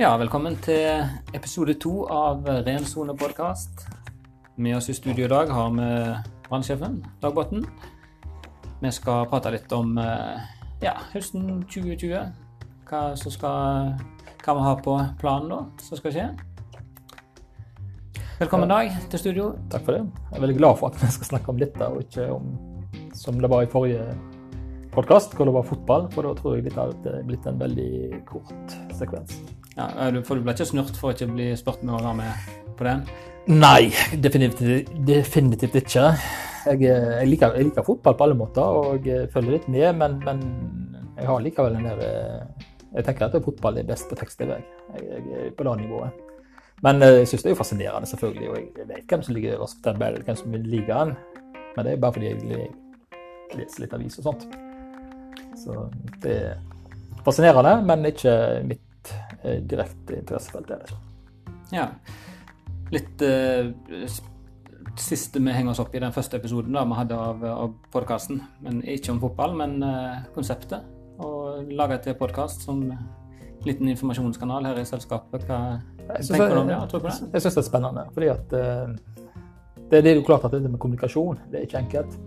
Ja, velkommen til episode to av Ren sone podkast. Med oss i studio i dag har vi brannsjefen, Dag Botten. Vi skal prate litt om eh, ja, høsten 2020. Hva, skal, hva vi har på planen da, som skal skje. Velkommen, Dag, til studio. Takk for det. Jeg er veldig glad for at vi skal snakke om dette, og ikke om som det var i forrige podkast, hvor det var fotball. For da tror jeg det hadde blitt en veldig kort sekvens. Ja, For du ble ikke snurt for å ikke bli spurt med å være med på den? Nei, definitivt, definitivt ikke. Jeg, jeg, liker, jeg liker fotball på alle måter, og jeg følger litt med, men, men jeg har likevel en der eh, Jeg tenker at fotball er best på tekst-TV. Jeg, jeg er på det nivået. Men eh, jeg syns det er jo fascinerende, selvfølgelig, og jeg vet hvem som ligger øverst på tabellen, hvem som liker den. Men det er bare fordi jeg leser litt avis og sånt. Så det er fascinerende, men ikke mitt eh, direkte interessefelt. er det ikke. Ja. Litt uh, Siste vi henger oss opp i den første episoden da vi hadde av, av podkasten. Men ikke om fotball, men uh, konseptet. Og lage til podkast som liten informasjonskanal her i selskapet. Hva Jeg synes tenker du om det? Jeg, jeg. Jeg syns det er spennende. fordi at uh, det, det er jo klart at det med kommunikasjon det er ikke enkelt.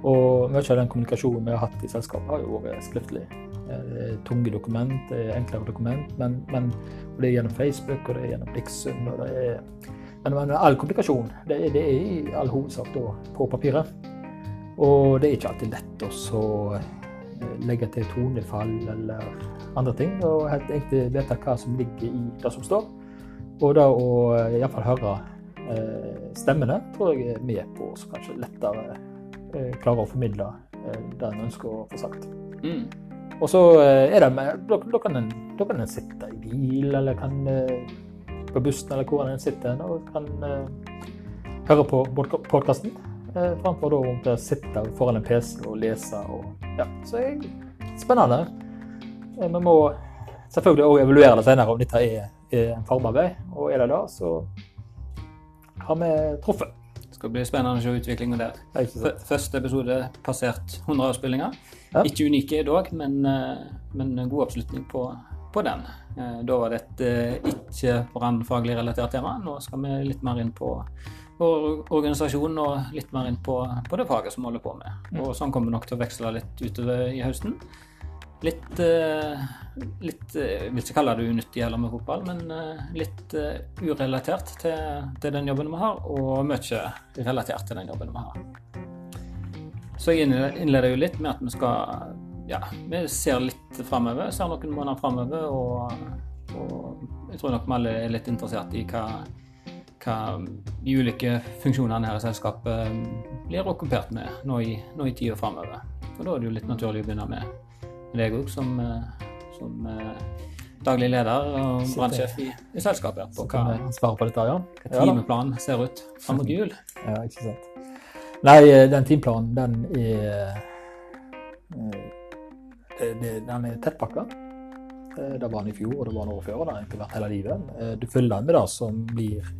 Og mye av den kommunikasjonen vi har hatt i selskapet, har jo vært skriftlig. Eh, tunge dokument, det er enklere dokument, men, men og det er gjennom Facebook og det er gjennom Dixon, og det er men, men all komplikasjon, det det er i all hovedsak da på papiret. Og det er ikke alltid lett å så eh, legge til tonefall eller andre ting, og helt egentlig vite hva som ligger i det som står. Og da å eh, iallfall høre eh, stemmene tror jeg er med på å kanskje lettere eh, klare å formidle eh, det en ønsker å få sagt. Mm. Og så eh, er det da, kan en, kan en sitte i bil, eller kan eh, på bussen, eller hvor en sitter, og kan eh, høre på podkasten. Framfor da å sitte foran en PC og lese. Og, ja. Så er det spennende. Vi må selvfølgelig også evaluere det senere om dette er, er en farbarvei. Og er det det, så har vi truffet. Det skal bli spennende å se utviklinga der. Er. Første episode passert 100 avspillinger. Ja. Ikke unike i dag, men, eh, men god oppslutning på, på den. Eh, Da var det et eh, ikke brannfaglig relatert tema. Nå skal vi litt mer inn på vår organisasjon og litt mer inn på, på det faget som vi holder på med. Og sånn kommer vi nok til å veksle litt utover i høsten. Litt, litt Jeg vil ikke kalle det unyttig heller med fotball, men litt urelatert til, til den jobben vi har, og mye relatert til den jobben vi har. Så jeg innleder- jo litt med at vi skal Ja, vi ser litt framover. Ser noen måneder framover, og, og jeg tror nok vi alle er litt interessert i hva, hva de ulike funksjonene her i selskapet blir okkupert med nå i, nå i tida framover. Og da er det jo litt naturlig å begynne med deg òg, som, eh, som eh, daglig leder og brannsjef i, i selskapet. På hva, kan på dette, ja. hva Ja timeplanen ser ut fram mot jul. Ja, ikke sant. Nei, eh, den timeplanen, den er eh, det, Den er tettpakka. Eh, Det var den i fjor, og det var den året før, det har egentlig vært hele livet. Eh, Du følger den med det som blir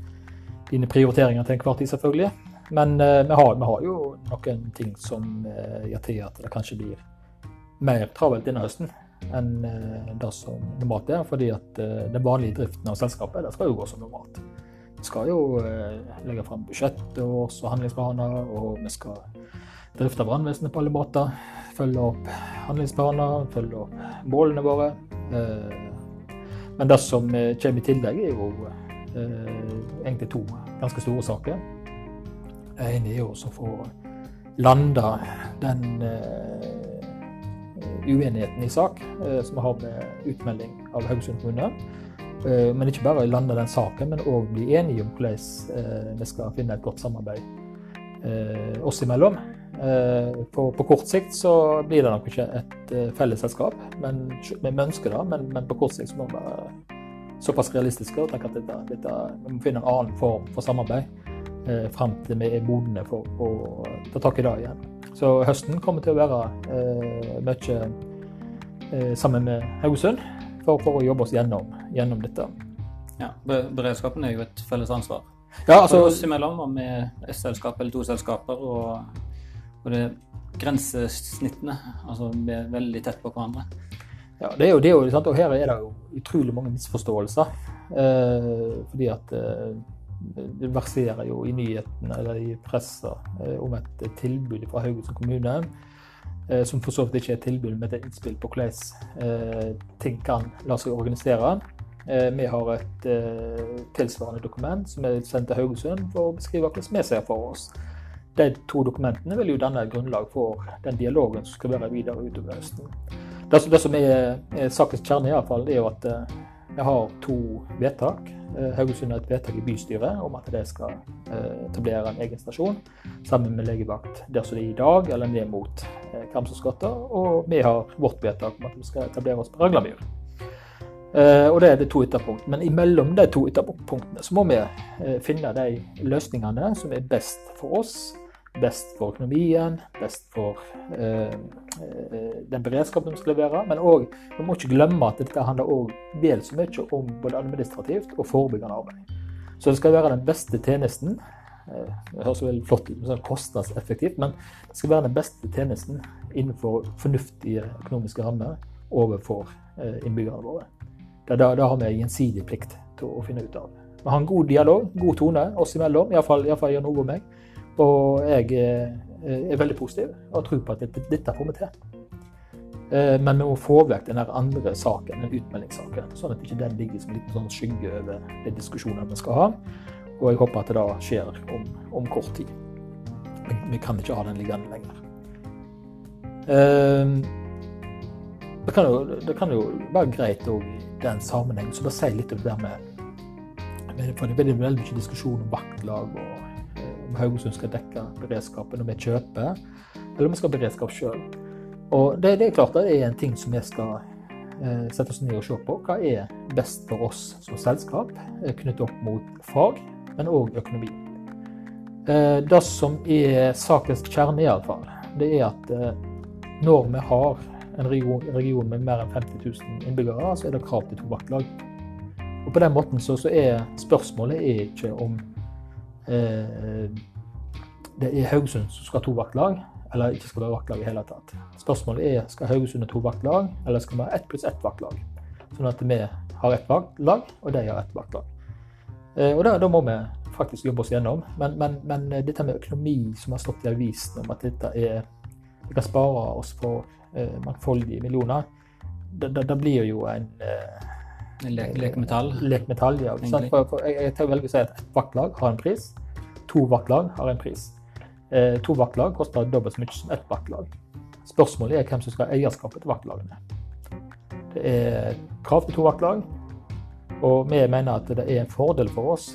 dine prioriteringer til enhver tid, selvfølgelig. Men eh, vi har, vi har jo noen ting som eh, gjør til at det kanskje blir mer travelt denne høsten enn eh, det som normalt er. Fordi at eh, den vanlige driften av selskapet det skal jo gå som normalt. Skal jo eh, legge fram budsjett og også og handlingsplaner, og vi skal drifte brannvesenet på alle måter. Følge opp handlingsplaner, følge opp målene våre. Eh, men det som eh, kommer i tillegg, er jo egentlig to ganske store saker. Det ene er jo å få landa den uenigheten i sak som vi har med utmelding av Haugesund kommune. Eh, Men ikke bare lande den saken, men òg bli enige om hvordan eh, vi skal finne et godt samarbeid eh, oss imellom. På, kort sikt så blir det nok ikke et fellesselskap, men vi ønsker det. Men, på kort sikt så må vi være såpass realistiske og tenke at dette, dette, vi må finne en annen form for samarbeid eh, fram til vi er modne for å ta tak i det igjen. Så høsten kommer til å være mye sammen med Haugesund for, for å jobbe oss gjennom, gjennom dette. Ja, be- Beredskapen er jo et felles ansvar. Ja, Altså, oss imellom, om vi er ett selskap eller to selskaper, og, og det grensesnittene, altså vi er veldig tett på hverandre. Ja, det er jo det, og, og her er det jo utrolig mange misforståelser. Eh, fordi at eh, det verserer jo i nyhetene eller i pressa eh, om et tilbud fra Haugesund kommune. Eh, som for så vidt ikke er et tilbud, men et innspill på hvordan eh, ting kan la seg organisere. Eh, vi har et tilsvarende dokument som er sendt til Haugesund for å beskrive hvordan vi ser for oss. De to dokumentene vil jo danne grunnlag for den dialogen som skal være videre utover høsten. Det, som er, sakens kjerne, i alle fall, er jo at jeg har to vedtak. Eh, Haugesund har et vedtak i bystyret om at de skal eh, etablere en egen stasjon sammen med legevakt der som det er i dag, eller ned mot Kramsåsgata. Og vi har vårt vedtak om at vi skal etablere oss på Raglamyr. Og det er det to ytterpunkt. Men imellom de to ytterpunktene så må vi finne de løsningene som er best for oss best for økonomien, best for eh, eh, den beredskapen vi skal levere. Men òg, vi må ikke glemme at dette handler òg vel så mye om både administrativt og forebyggende arbeid. Så det skal være den beste tjenesten. Eh, det høres veldig flott ut, sånn kostnadseffektivt, men det skal være den beste tjenesten innenfor fornuftige økonomiske rammer overfor eh, innbyggerne våre. Da, da, da har vi gjensidig plikt til å finne ut av. Vi har en god dialog, god tone oss imellom, iallfall gjør noe med meg. Og jeg eh, er veldig positiv og tror på at dette, får vi til. Eh, men vi må få vekk den andre saken, den utmeldingssaken, sånn at ikke den ligger som en sånn skygge over de diskusjonene vi skal ha. Og jeg håper at det da skjer om, om kort tid. Men vi kan ikke ha den liggende lenger. Eh, det kan jo, det kan jo være greit òg i den sammenhengen så bare si litt om det der med For det er veldig mye diskusjon om vaktlag og Haugesund skal dekke beredskapen når vi kjøper, eller om vi skal ha beredskap sjøl. Og det, det, er klart det er en ting som vi skal eh, sette oss ned og se på. Hva er best for oss som selskap, eh, knyttet opp mot fag, men òg økonomi. Eh, det som er sakens kjerne, iallfall, det er at eh, når vi har en region, region, med mer enn 50 000 innbyggere, så er det krav til to vaktlag. Og på den måten så, så er spørsmålet er ikke om det er Haugesund som skal ha to vaktlag, eller ikke skal være vaktlag i hele tatt. Spørsmålet er skal Haugesund ha to vaktlag, eller skal vi ha ett pluss ett vaktlag? Sånn at vi har ett vaktlag, og de har ett vaktlag. Eh, og da, da, må vi faktisk jobbe oss gjennom. Men, men, men, dette med økonomi som har stått i avisen om at dette er Vi kan spare oss for eh, mangfoldige millioner, det, blir jo en eh, Lek, lekmetall? Lekmetall, ja. For, for jeg, jeg velger å si at ett vaktlag har en pris. To vaktlag har en pris. Eh, to vaktlag koster dobbelt så mye som ett vaktlag. Spørsmålet er hvem som skal ha eierskapet til vaktlagene. Det er krav til to vaktlag, og vi mener at det er en fordel for oss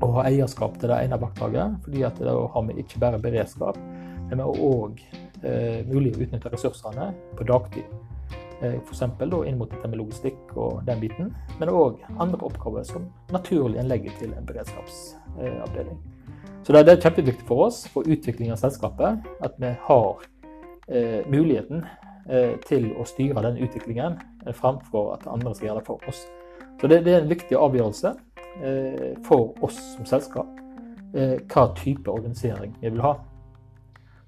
å ha eierskap til det ene vaktlaget, fordi at da har vi ikke bare beredskap, men vi har òg eh, mulig å utnytte ressursene på dagtid. Eh, F.eks. inn mot dette med logistikk og den biten, men òg andre oppgaver som naturlig en legger til en beredskapsavdeling. Så det er kjempeviktig for oss for utvikling av selskapet at vi har eh, muligheten eh, til å styre den utviklingen eh, framfor at andre skal gjøre det for oss. Så det, det er en viktig avgjørelse eh, for oss som selskap eh, hva type organisering vi vil ha.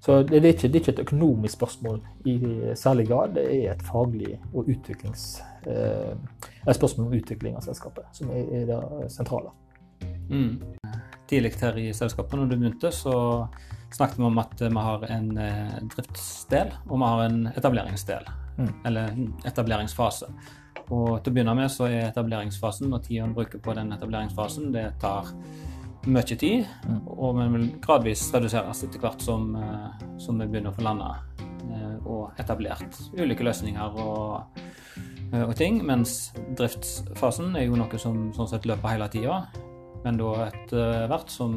Så det er, ikke, det er ikke, et økonomisk spørsmål i særlig grad, det er et faglig og utviklings, eh, et spørsmål om utvikling av selskapet som er, er det sentrale. Mm. Tidlig her i selskapet, når du begynte, så snakket vi om at vi har en eh, driftsdel og vi har en etableringsdel. Mm. Eller etableringsfase. Og til å begynne med så er etableringsfasen, og tida en bruker på den etableringsfasen, det tar mye tid, mm. og vi vil gradvis reduseres etter hvert som, eh, som vi begynner å få landa eh, og etablert ulike løsninger og, eh, og, ting. Mens driftsfasen er jo noe som sånn sett løper hele tida. Men da etter hvert som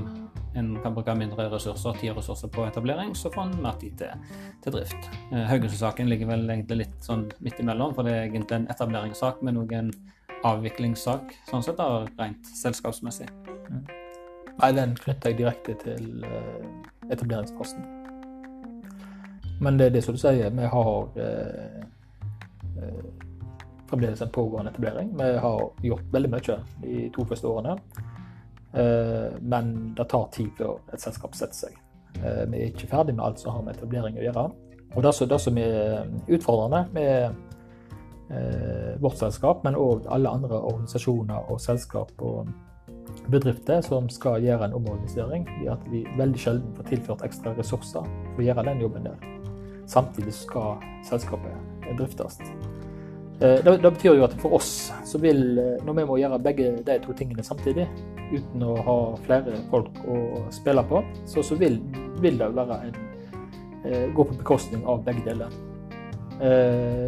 en kan bruke mindre ressurser, tid ressurser på etablering, så får en mer tid til, til drift. Haugesund-saken ligger vel egentlig litt sånn midt imellom, for det er egentlig en etableringssak, men òg en avviklingssak, sånn sett, da, rent selskapsmessig. Nei, den knytter jeg direkte til uh, etableringsfasen. Men det, er det som du sier, vi har uh, uh, fremdeles en pågående etablering. Vi har gjort veldig mye de to første årene. men det tar tid før et selskap setter seg. vi er ikke ferdig med alt som har med etablering å gjøre. Og det, det som er utfordrende med eh, vårt selskap, men òg alle andre organisasjoner og selskap og bedrifter som skal gjøre en omorganisering, i at vi veldig sjelden får tilført ekstra ressurser for å gjøre den jobben der. Samtidig skal selskapet driftes. Eh, det, det, betyr jo at for oss, så vil, eh, når vi må gjøre begge de to tingene samtidig, uten å ha flere folk å spille på, så, så vil, vil, det være en, eh, gå på bekostning av begge deler.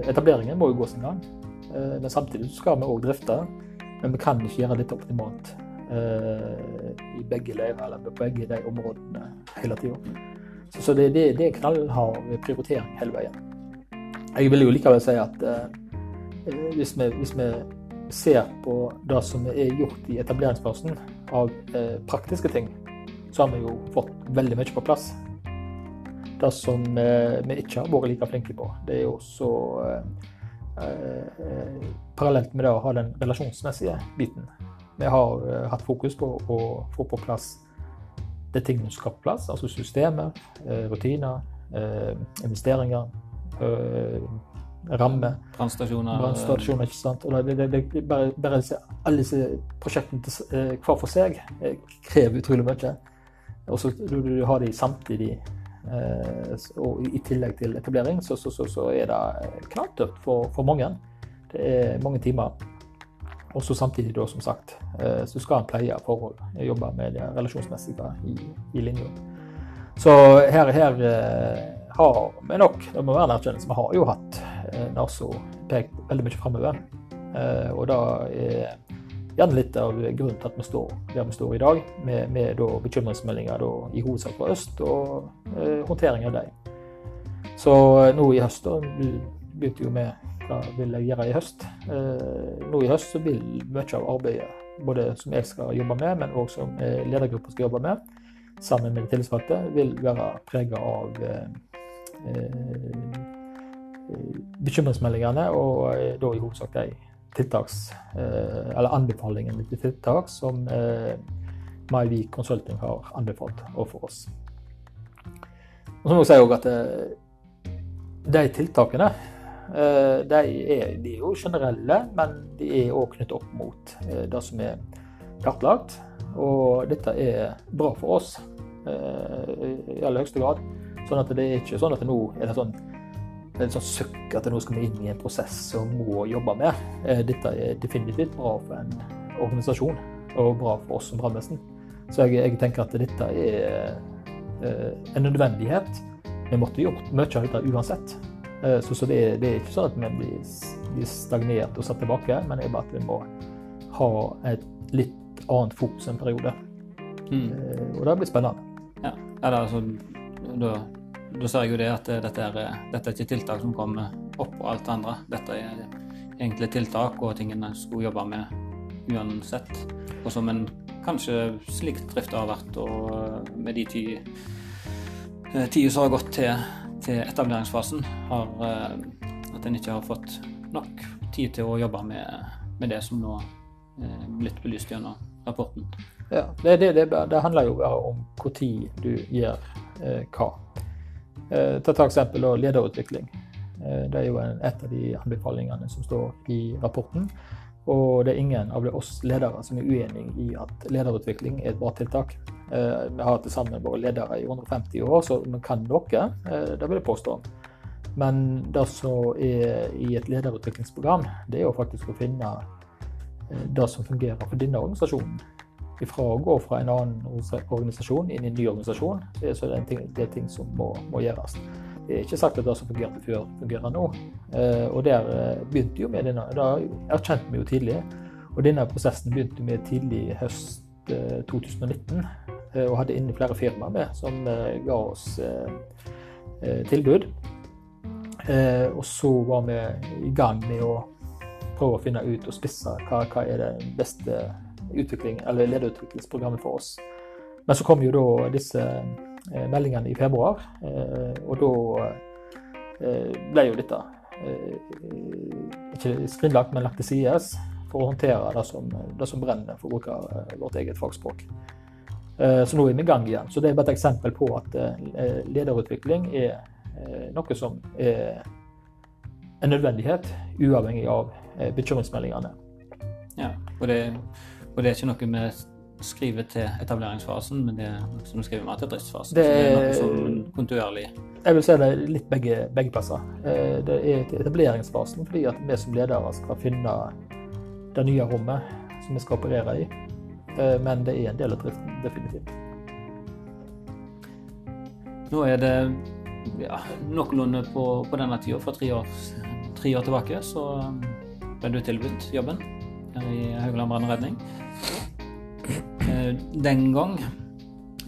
etableringen må jo gå sin gang, men samtidig skal vi òg drifte. Men vi kan ikke gjøre dette optimalt i begge leirer eller på begge de områdene hele tida. Så, så det, det, det er knallhard prioritering hele veien. Jeg vil jo likevel si at Eh, hvis vi, hvis vi, ser på det som er gjort i etableringsfasen av eh, praktiske ting, så har vi jo fått veldig mye på plass. Det som eh, vi ikke har vært like flinke på, det er jo så eh, eh, Parallelt med det å ha den relasjonsmessige biten. Vi har eh, hatt fokus på å få på plass det tingene som skal på plass, altså systemer, rutiner, investeringer ramme. Brannstasjoner. Brannstasjoner, ikke sant. Og det, det, det, bare, bare alle disse prosjektene til, eh, hver for seg eh, krever utrolig mye. Og så du, du har de samtidig, eh, og i tillegg til etablering, så, så, så, så er det knalltøft for, for, mange. Det er mange timer. Og så samtidig, da, som sagt, så skal en pleie forhold, jobbe med det relasjonsmessige i, i linja. Så her, her har vi nok, det må være en erkjennelse, vi har jo hatt Narso pekt veldig mye framover. Eh, og det er gjerne litt av grunnen til at vi står der vi står i dag, med, med bekymringsmeldinger da, i hovedsak fra øst og eh, håndtering av dem. Så eh, nå i høst da, begynte jo med hva vil jeg gjøre i høst. Eh, nå i høst så vil mye av arbeidet, både som jeg skal jobbe med, men òg som eh, ledergruppa skal jobbe med, sammen med de tillitsvalgte, vil være prega av eh, bekymringsmeldingene, og da i hovedsak de tiltaks, eller anbefalingene til tiltak som Maivik Consulting har anbefalt overfor oss. Og så må jeg si også at de tiltakene de er, de er, jo generelle, men de er òg knyttet opp mot det som er kartlagt. Og dette er bra for oss i aller høyeste grad. Sånn at det er ikke sånn at nå er det sånn et sånt søkk at nå skal vi inn i en prosess og må jobbe med. Eh, dette er definitivt bra for en organisasjon, og bra for oss som brannvesen. Så jeg, jeg, tenker at dette er eh, en nødvendighet. Vi måtte gjort mye av dette uansett. Eh, så, så det, det, er, ikke sånn at vi blir, blir stagnert og satt tilbake, men det er bare at vi må ha et litt annet fokus en periode. Mm. Og det blir spennende. Ja, eller altså, da da ser jeg jo det at dette er, dette er ikke tiltak som kommer opp på alt det andre. Dette er egentlig tiltak og ting en skulle jobbe med uansett. Og som en kanskje slik drift har vært, og med de ti eh, tida som har gått til, til etableringsfasen, har, eh, at en ikke har fått nok tid til å jobbe med, med det som nå er eh, blitt belyst gjennom rapporten. Ja, det, det, det, det handler jo bare om når du gjør eh, hva. Eh, ta eksempel lederutvikling. Eh, det er jo et av de anbefalingene som står i rapporten. Og det er ingen av oss ledere som er uenig i at lederutvikling er et bra tiltak. Eh, vi har til sammen vært ledere i 150 år, så vi kan noe. Det vil jeg påstå. Men det som er i et lederutviklingsprogram, det er jo faktisk å finne det som fungerer for denne organisasjonen fra å gå fra en annen organisasjon inn i en ny organisasjon, så er det, ting, det er ting som må, må, gjøres. Det er ikke sagt at det som fungerte før, fungerer nå. Eh, og der eh, begynte jo med denne, Da erkjente vi jo tidlig. Og denne prosessen begynte vi tidlig høst eh, 2019. Eh, og hadde inne flere firmaer med som ga oss tilbud. og så var vi i gang med å prøve å finne ut og spisse hva, hva er det beste utvikling, eller lederutviklingsprogrammet for oss. Men så kom jo da disse meldingene i februar, og da ble jo dette ikke skrinlagt, men lagt til sides for å håndtere det som, det som brenner, for å bruke vårt eget fagspråk. Så nå er vi i gang igjen. Så det er bare et eksempel på at lederutvikling er noe som er en nødvendighet, uavhengig av eh, bekymringsmeldingene. Ja, og det, og det er ikke noe vi skriver til etableringsfasen, men det er som skriver mer til driftsfasen. Det, så det er noe som kontinuerlig Jeg vil si det er litt begge, begge plasser. Eh, Det er til etableringsfasen fordi at vi som ledere skal finne det nye rommet som vi skal operere i. Eh, Men det er en del av driften, definitivt. Nå er det ja, noenlunde på, på denne tida, for tre år, tre år tilbake, så ble du tilbudt jobben her i Haugland brann og redning. Eh, Den gang,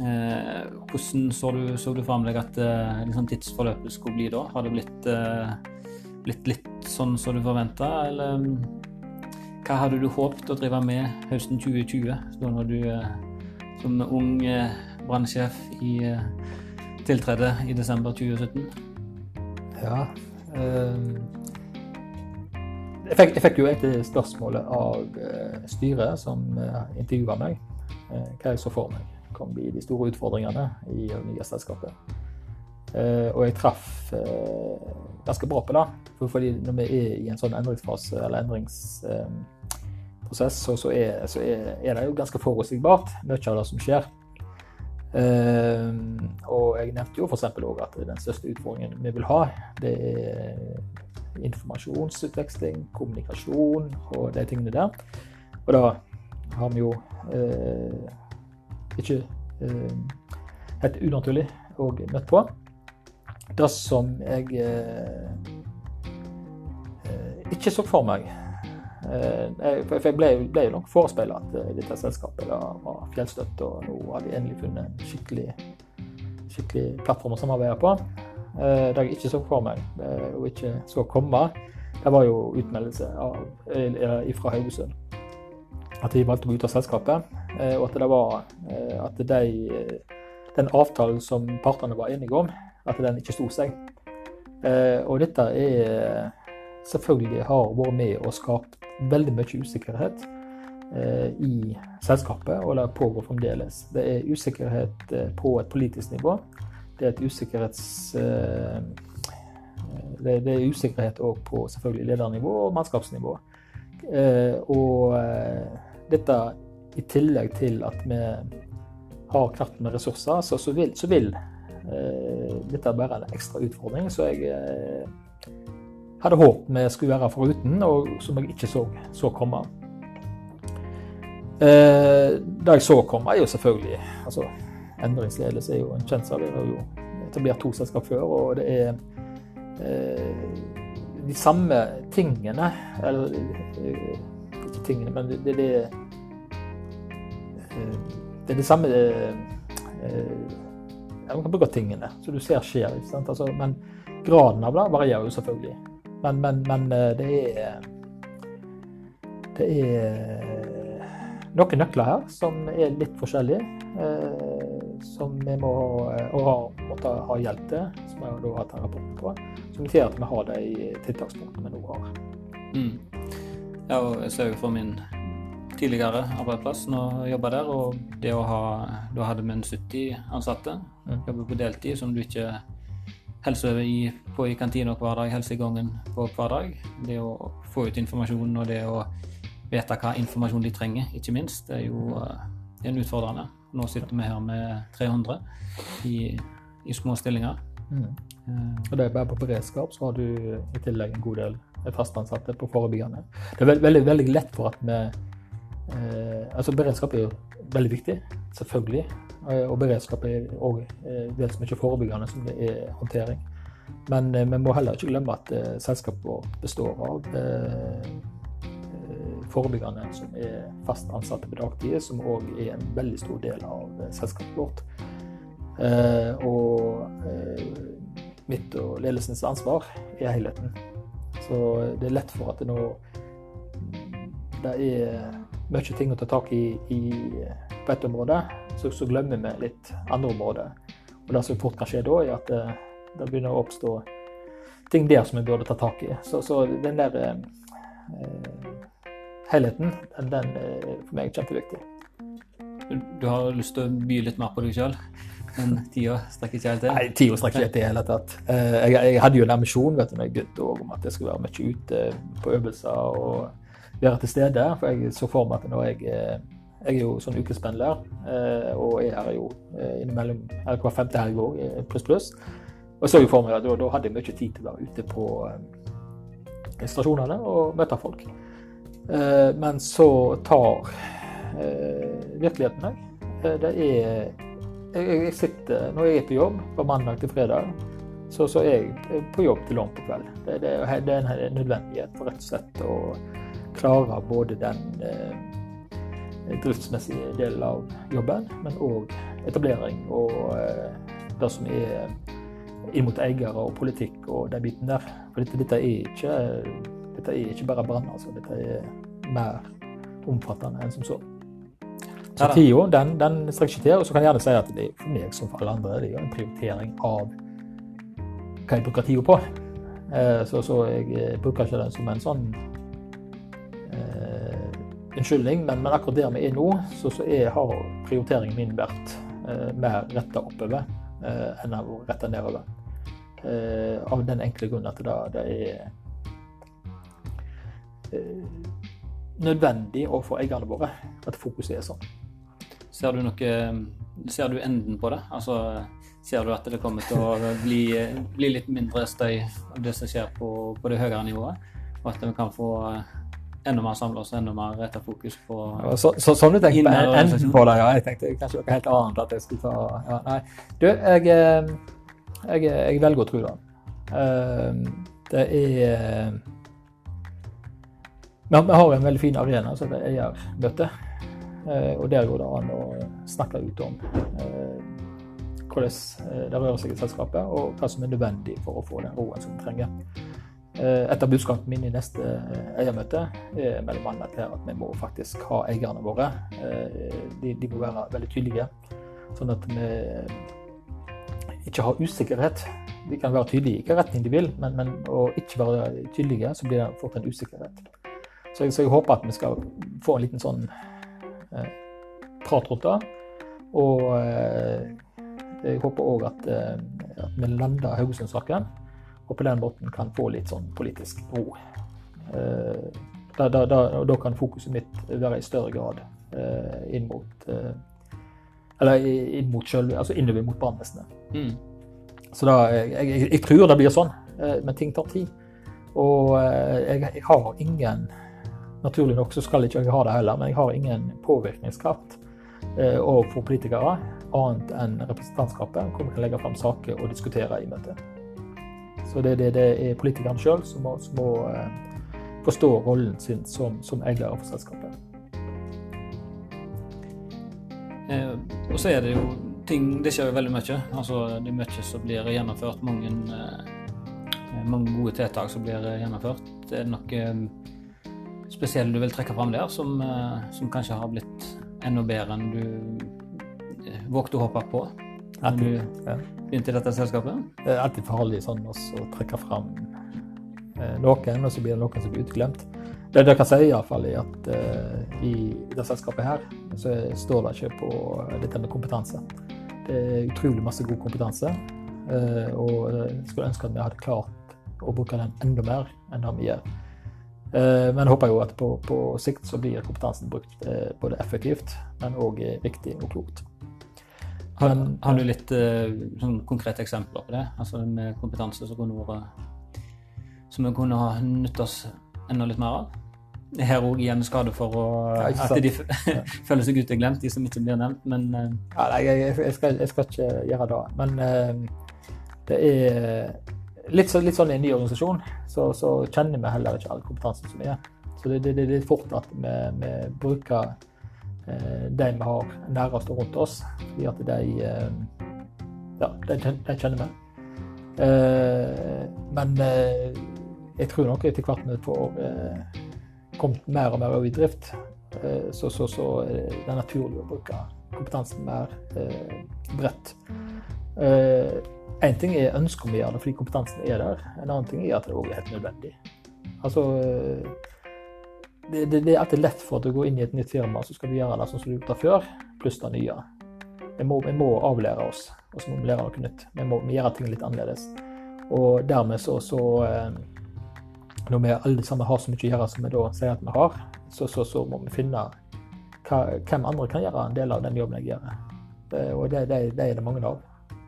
eh, hvordan så du, så du for deg at eh, liksom tidsforløpet skulle bli da? Har det blitt, eh, blitt litt sånn som du forventa, eller mm, hva hadde du håpet å drive med høsten 2020, da når du eh, som ung eh, brannsjef i tiltredde i desember 2017. Ja. Jeg fikk, jeg fikk jo et spørsmålet av styret som intervjua meg, hva jeg så for meg kan bli de store utfordringene i det nye selskapet. Eh, Og jeg traff eh, ganske bra på det. For fordi når vi er i en sånn endringsfase eller endringsprosess, så, så, er, så er, det jo ganske forutsigbart mye av det som skjer. Eh, og jeg nevnte jo f.eks. òg at den største utfordringen vi vil ha, det er informasjonsutveksling, kommunikasjon og de tingene der. Og da har vi jo eh, ikke eh, helt unaturlig òg møtt på. Det som jeg eh, ikke så for meg jeg, For jeg ble, jo nok forespeila at dette selskapet da var fjellstøtt, og nå hadde de endelig funnet en skikkelig, skikkelig plattform å samarbeide på. Det jeg ikke så for meg, og ikke så komme, det var jo utmeldelse av, fra Haugesund. At de valgte å gå ut av selskapet, eh, og at det var eh, at de, eh, den avtalen som partene var enige om, at den ikke sto seg. Og dette er selvfølgelig har vært med og skapt veldig mye usikkerhet i selskapet, og det pågår fremdeles. Det er usikkerhet på et politisk nivå. Det er et usikkerhets... Det, er usikkerhet òg på selvfølgelig ledernivå og mannskapsnivå. Og dette i tillegg til at vi har knapt med ressurser, så, så vil, så vil eh, dette være en ekstra utfordring. Så jeg eh, hadde håpet vi skulle være foruten, og som jeg ikke så, så komme. Eh, det jeg så komme, er jo selvfølgelig altså, Endringsledelse er jo en kjent sak. Vi har jo etablert to selskap før, og det er eh, de samme tingene Eller eh, ikke tingene, men det, det, det, det er det samme eh, eh, tingene, som du ser skjer. Altså, men graden av det varierer jo selvfølgelig. Men, men, men eh, det er Det er noen nøkler her som er litt forskjellige. Eh, som vi må og har måttet ha hjelp til, som jeg har hatt en rapport på. Som betyr at vi har de tiltakspunktene vi nå har. Mm. Ja, og jeg ser jo for min tidligere arbeidsplass når jeg jobba der, og det å ha Da hadde vi en 70 ansatte, Mm. jobber på deltid, som du ikke helser i, på i kantina hver dag, i gangen på hver dag. Det å få ut informasjon og det å vite hva informasjon de trenger, ikke minst, det er jo det er en utfordrende. Nå sitter vi her med 300 i, i små stillinger. Mm. Eh, Og det er bare på beredskap, så har du i tillegg en god del fastansatte på forebyggende. Det er veld, veldig, veldig lett for at vi eh, Altså, beredskap er jo veldig viktig, selvfølgelig. Eh, og beredskap er òg eh, vel så mye forebyggende som det er håndtering. Men eh, vi må heller ikke glemme at eh, selskapet består av eh, eh, forebyggende som er fast ansatte på dagtid, som òg er en veldig stor del av selskapet vårt. Og mitt og ledelsens ansvar er helheten. Så det er lett for at det nå det er mye ting å ta tak i, i på ett område, så, så glemmer vi litt andre områder. Og det som fort kan skje da, er at det, det begynner å oppstå ting der som vi burde ta tak i. Så, så den der eh, helheten, den, den er for meg kjempeviktig. Du har lyst til å by litt mer på deg sjøl. Men tida strekker ikke helt til? Nei, tida strekker ikke helt til i det hele tatt. Eh, jeg, jeg, hadde jo en ambisjon vet du, når jeg begynte om at jeg skulle være mye ute på øvelser og være til stede. For jeg så for meg at når jeg eh, Jeg er jo sånn ukespendler og er her jo innimellom eller hver femte helg òg, pluss, pluss. Og jeg så jo for meg at da, da hadde jeg mye tid til å være ute på stasjonene og møte folk. Men så tar virkeligheten meg. Det er jeg, jeg, sitter, Når jeg er på jobb fra mandag til fredag, så, så er jeg på jobb til langt på kveld. Det, det, det er en nødvendighet for rett og slett å klare både den eh, driftsmessige delen av jobben, men òg etablering og eh, det som er inn mot eiere og politikk og de bitene der. For dette, dette, er ikke, dette er ikke bare brann, altså. Dette er mer omfattende enn som så. Så tida, den, den strekker ikke til. Og så kan jeg gjerne si at det er for meg som for alle andre det er en prioritering av hva jeg bruker tida på. Eh, så, så, jeg eh, bruker ikke den som en sånn unnskyldning, men, men, akkurat der vi er nå, så, så er, har prioriteringen min vært eh, mer retta oppover eh, enn retta nedover. av den enkle grunn at det, det er nødvendig overfor eierne våre at fokuset er sånn. Ser du noe Ser du enden på det? Altså, ser du at det kommer til å bli, bli litt mindre støy av det som skjer på, på det høyere nivået? Og at vi kan få enda mer samla oss, enda mer retta fokus på ja, så, så, Sånn du tenker på enden på det, ja. Jeg tenkte kanskje noe helt annet at jeg skulle ta ja, Nei. Du, jeg, eh, jeg, jeg velger å tro det. Eh, det er Vi har en veldig fin arena som heter eiermøte. Eh, og der går det an å snakke ut om eh, hvordan eh, det rører seg i selskapet, og hva som er nødvendig for å få den roen som vi trenger. Et av budskapene mine i neste eiermøte er mellom annet her at vi må faktisk ha eierne våre. De, de må være veldig tydelige, sånn at vi ikke har usikkerhet. De kan være tydelige i hvilken retning de vil, men, men å ikke være tydelige, så blir det fort en usikkerhet. Så jeg, så jeg håper at vi skal få en liten sånn Eh, prat rundt det. Og eh, jeg håper òg at, eh, at, vi lander Haugesund-saken, og på den måten kan få litt sånn politisk ro. Da, da, da, da kan fokuset mitt være i større grad inn mot Eller inn mot selv, altså innover mot brannvesenet. Mm. Så da, jeg, jeg, jeg, tror det blir sånn, men ting tar tid. Og jeg, jeg har ingen Naturlig nok så skal ikke jeg ha det heller, men jeg har ingen påvirkningskraft eh, overfor politikere annet enn representantskapet, hvor vi kan legge fram saker og diskutere i møtet. Så det, det, det er politikerne sjøl som må, som må eh, forstå rollen sin som, som eier for selskapet. Eh, og så er det jo ting Det skjer jo veldig mye. Altså, det er mye som blir gjennomført. Mange, eh, mange gode tiltak som blir gjennomført. Er Det noe spesielt du vil trekke fram der, som, eh, som kanskje har blitt enda bedre enn du eh, vågte å håpe på du ja. begynte i dette selskapet? Det er alltid farlig sånn å trekke fram eh, noen, og så blir det noen som blir utglemt. Det jeg kan si iallfall, er at uh, i det selskapet her så står det ikke på dette med kompetanse. Det er utrolig masse god kompetanse, uh, og jeg skulle ønske at vi hadde klart å bruke den enda mer enn det vi gjør. Uh, men jeg håper jo at på, på sikt så blir kompetansen brukt eh, både effektivt, men òg riktig og klokt. Har, har du litt eh, sånn konkrete eksempler på det? Altså med kompetanse som kunne vært Som vi kunne ha nytt oss enda litt mer av? Her òg igjen skade for å, ja, at de føler seg uteglemt, de som ikke blir nevnt, men ja, Nei, jeg, jeg, skal, jeg, skal, ikke gjøre det. Men det er litt, så, litt, sånn i en ny organisasjon så, så, kjenner vi heller ikke all kompetansen som er. Så det, det, det er litt fort at vi, vi bruker eh, de vi har nærmest rundt oss, fordi at de eh, Ja, de, de kjenner vi. Eh, men eh, jeg tror nok etter hvert vi får eh, kommet mer og mer over i drift, så, så, så, det er naturlig å bruke kompetansen mer bredt. En ting er ønsket om å gjøre det fordi kompetansen er der, en annen ting er at det òg er helt nødvendig. Altså, det, det, det, er alltid lett for at du går inn i et nytt firma, så skal du gjøre det sånn som du gjorde før, pluss det nye. vi må, vi må avlære oss, og så må vi lære noe nytt. Vi må vi gjøre ting litt annerledes. Og dermed så, så eh, Når vi alle sammen har så mye å gjøre som vi da sier at vi har, så, så, så må vi finne hva, hvem andre kan gjøre en del av den jobben jeg gjør. Og det, det, det er det mange av.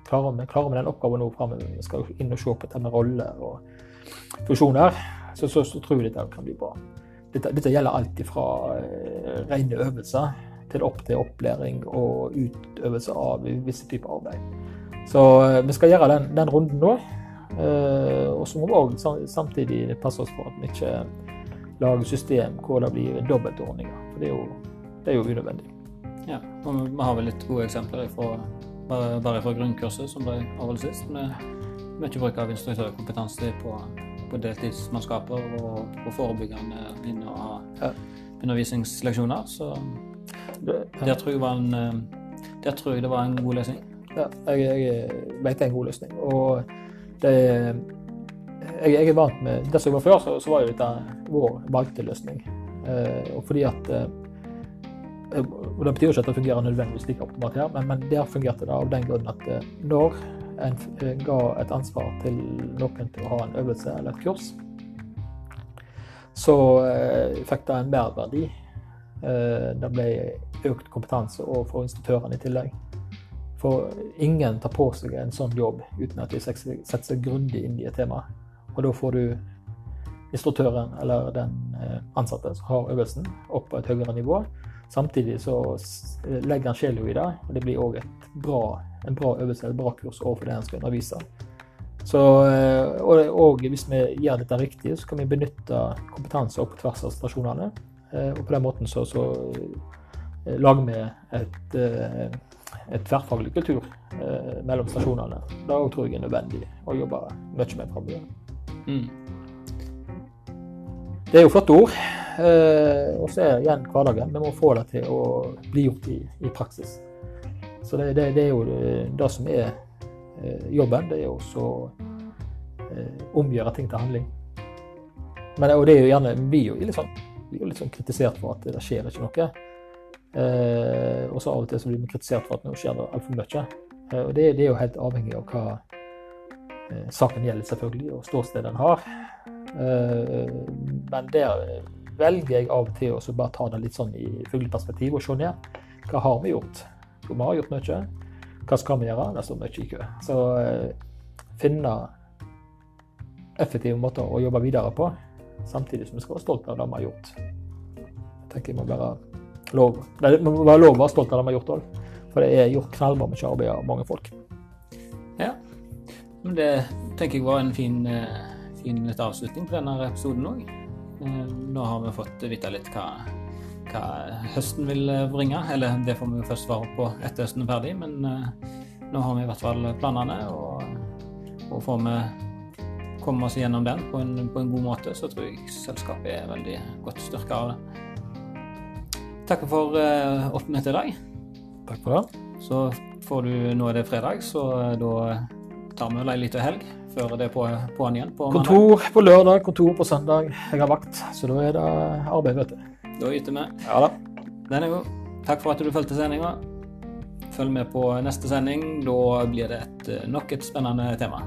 Klarer vi, klarer vi den oppgaven nå framover, vi skal inn og se på dette med roller og funksjoner, så, så, så tror jeg dette kan bli bra. Dette, dette gjelder alt fra uh, rene øvelser til opp til opplæring og utøvelse av visse typer arbeid. Så uh, vi skal gjøre den, den runden nå. Uh, og så må vi òg samtidig passe oss for at vi ikke lager system hvor det blir dobbeltordninger. For det er jo, det er jo unødvendig. Ja, og vi har vel litt gode eksempler fra, bare fra grunnkurset som ble avholdt sist. Med mye bruk av instruktørkompetanse på, på deltidsmannskaper og på forebyggende inn og ha undervisningsleksjoner. Så der tror, jeg en, eh, der tror jeg det var en god løsning. Ja, jeg, jeg vet det er en god løsning. Og det jeg, jeg, er vant med Det som var før, så, så var jo dette vår valgte løsning. Eh, og fordi at eh, og Det betyr ikke at det fungerer nødvendigvis like optimalt her, men, men der fungerte det av den grunn at eh, når en eh, ga et ansvar til noen til å ha en øvelse eller et kurs, så eh, fikk det en merverdi. Eh, det ble økt kompetanse overfor instruktørene i tillegg. For ingen tar på seg en sånn jobb uten at de setter seg grundig inn i et tema. Og da får du instruktøren eller den ansatte som har øvelsen, opp på et høyere nivå. Samtidig så legger han sjela i det, og det blir òg en bra øvelse, et bra kurs overfor det en skal undervise. Så, eh, og, og, hvis vi gjør dette riktig, så kan vi benytte kompetanse opp på tvers av stasjonene. Eh, og på den måten så, så eh, lager vi et, et tverrfaglig kultur mellom stasjonene. Det tror jeg er nødvendig å jobbe mye med framover. Mm. Det er jo flotte ord. Og så er det igjen hverdagen. Vi må få det til å bli gjort i, i praksis. Så det, det, det, er jo det som er eh, jobben. Det er jo å eh, omgjøre ting til handling. Men og det er jo gjerne, vi er jo litt sånn, jo litt sånn kritisert for at det skjer ikke noe. Eh, og så av og til så blir vi kritisert for at nå skjer det altfor mye. Eh, og det, det, er jo helt avhengig av hva eh, saken gjelder, selvfølgelig, og ståstedet den har. Eh, men der velger jeg av og til å bare ta det litt sånn i fugleperspektiv og se ned. Hva har vi gjort? For vi har gjort mye. Hva skal vi gjøre? Det står mye i kø. Så eh, finne effektive måter å jobbe videre på, samtidig som vi skal være stolte av det vi har gjort. Jeg tenker jeg må være lov, det må være lov å være stolt av det vi har gjort òg. For det er gjort knallbra mye arbeid av mange folk. Ja, men det tenker jeg var en fin, eh, fin avslutning på denne episoden òg. Eh, nå har vi fått vite litt hva, hva høsten vil bringe. Eller det får vi først svare på etter høsten er ferdig, men eh, nå har vi i hvert fall planene. Og, og får vi komme oss gjennom den på en, på en, god måte, så tror jeg selskapet er veldig godt styrka av det. Takk for uh, oppmøtet i dag. Takk for det. Så får du Nå er det fredag, så da tar vi ei lita helg før det er på, på'n igjen på mandag. Kontor på lørdag, kontor på søndag. Jeg har vakt, så da er det arbeid, vet du. Da yter vi. Ja da. Den er god. Takk for at du fulgte sendinga. Følg med på neste sending. Da blir det et, nok et spennende tema.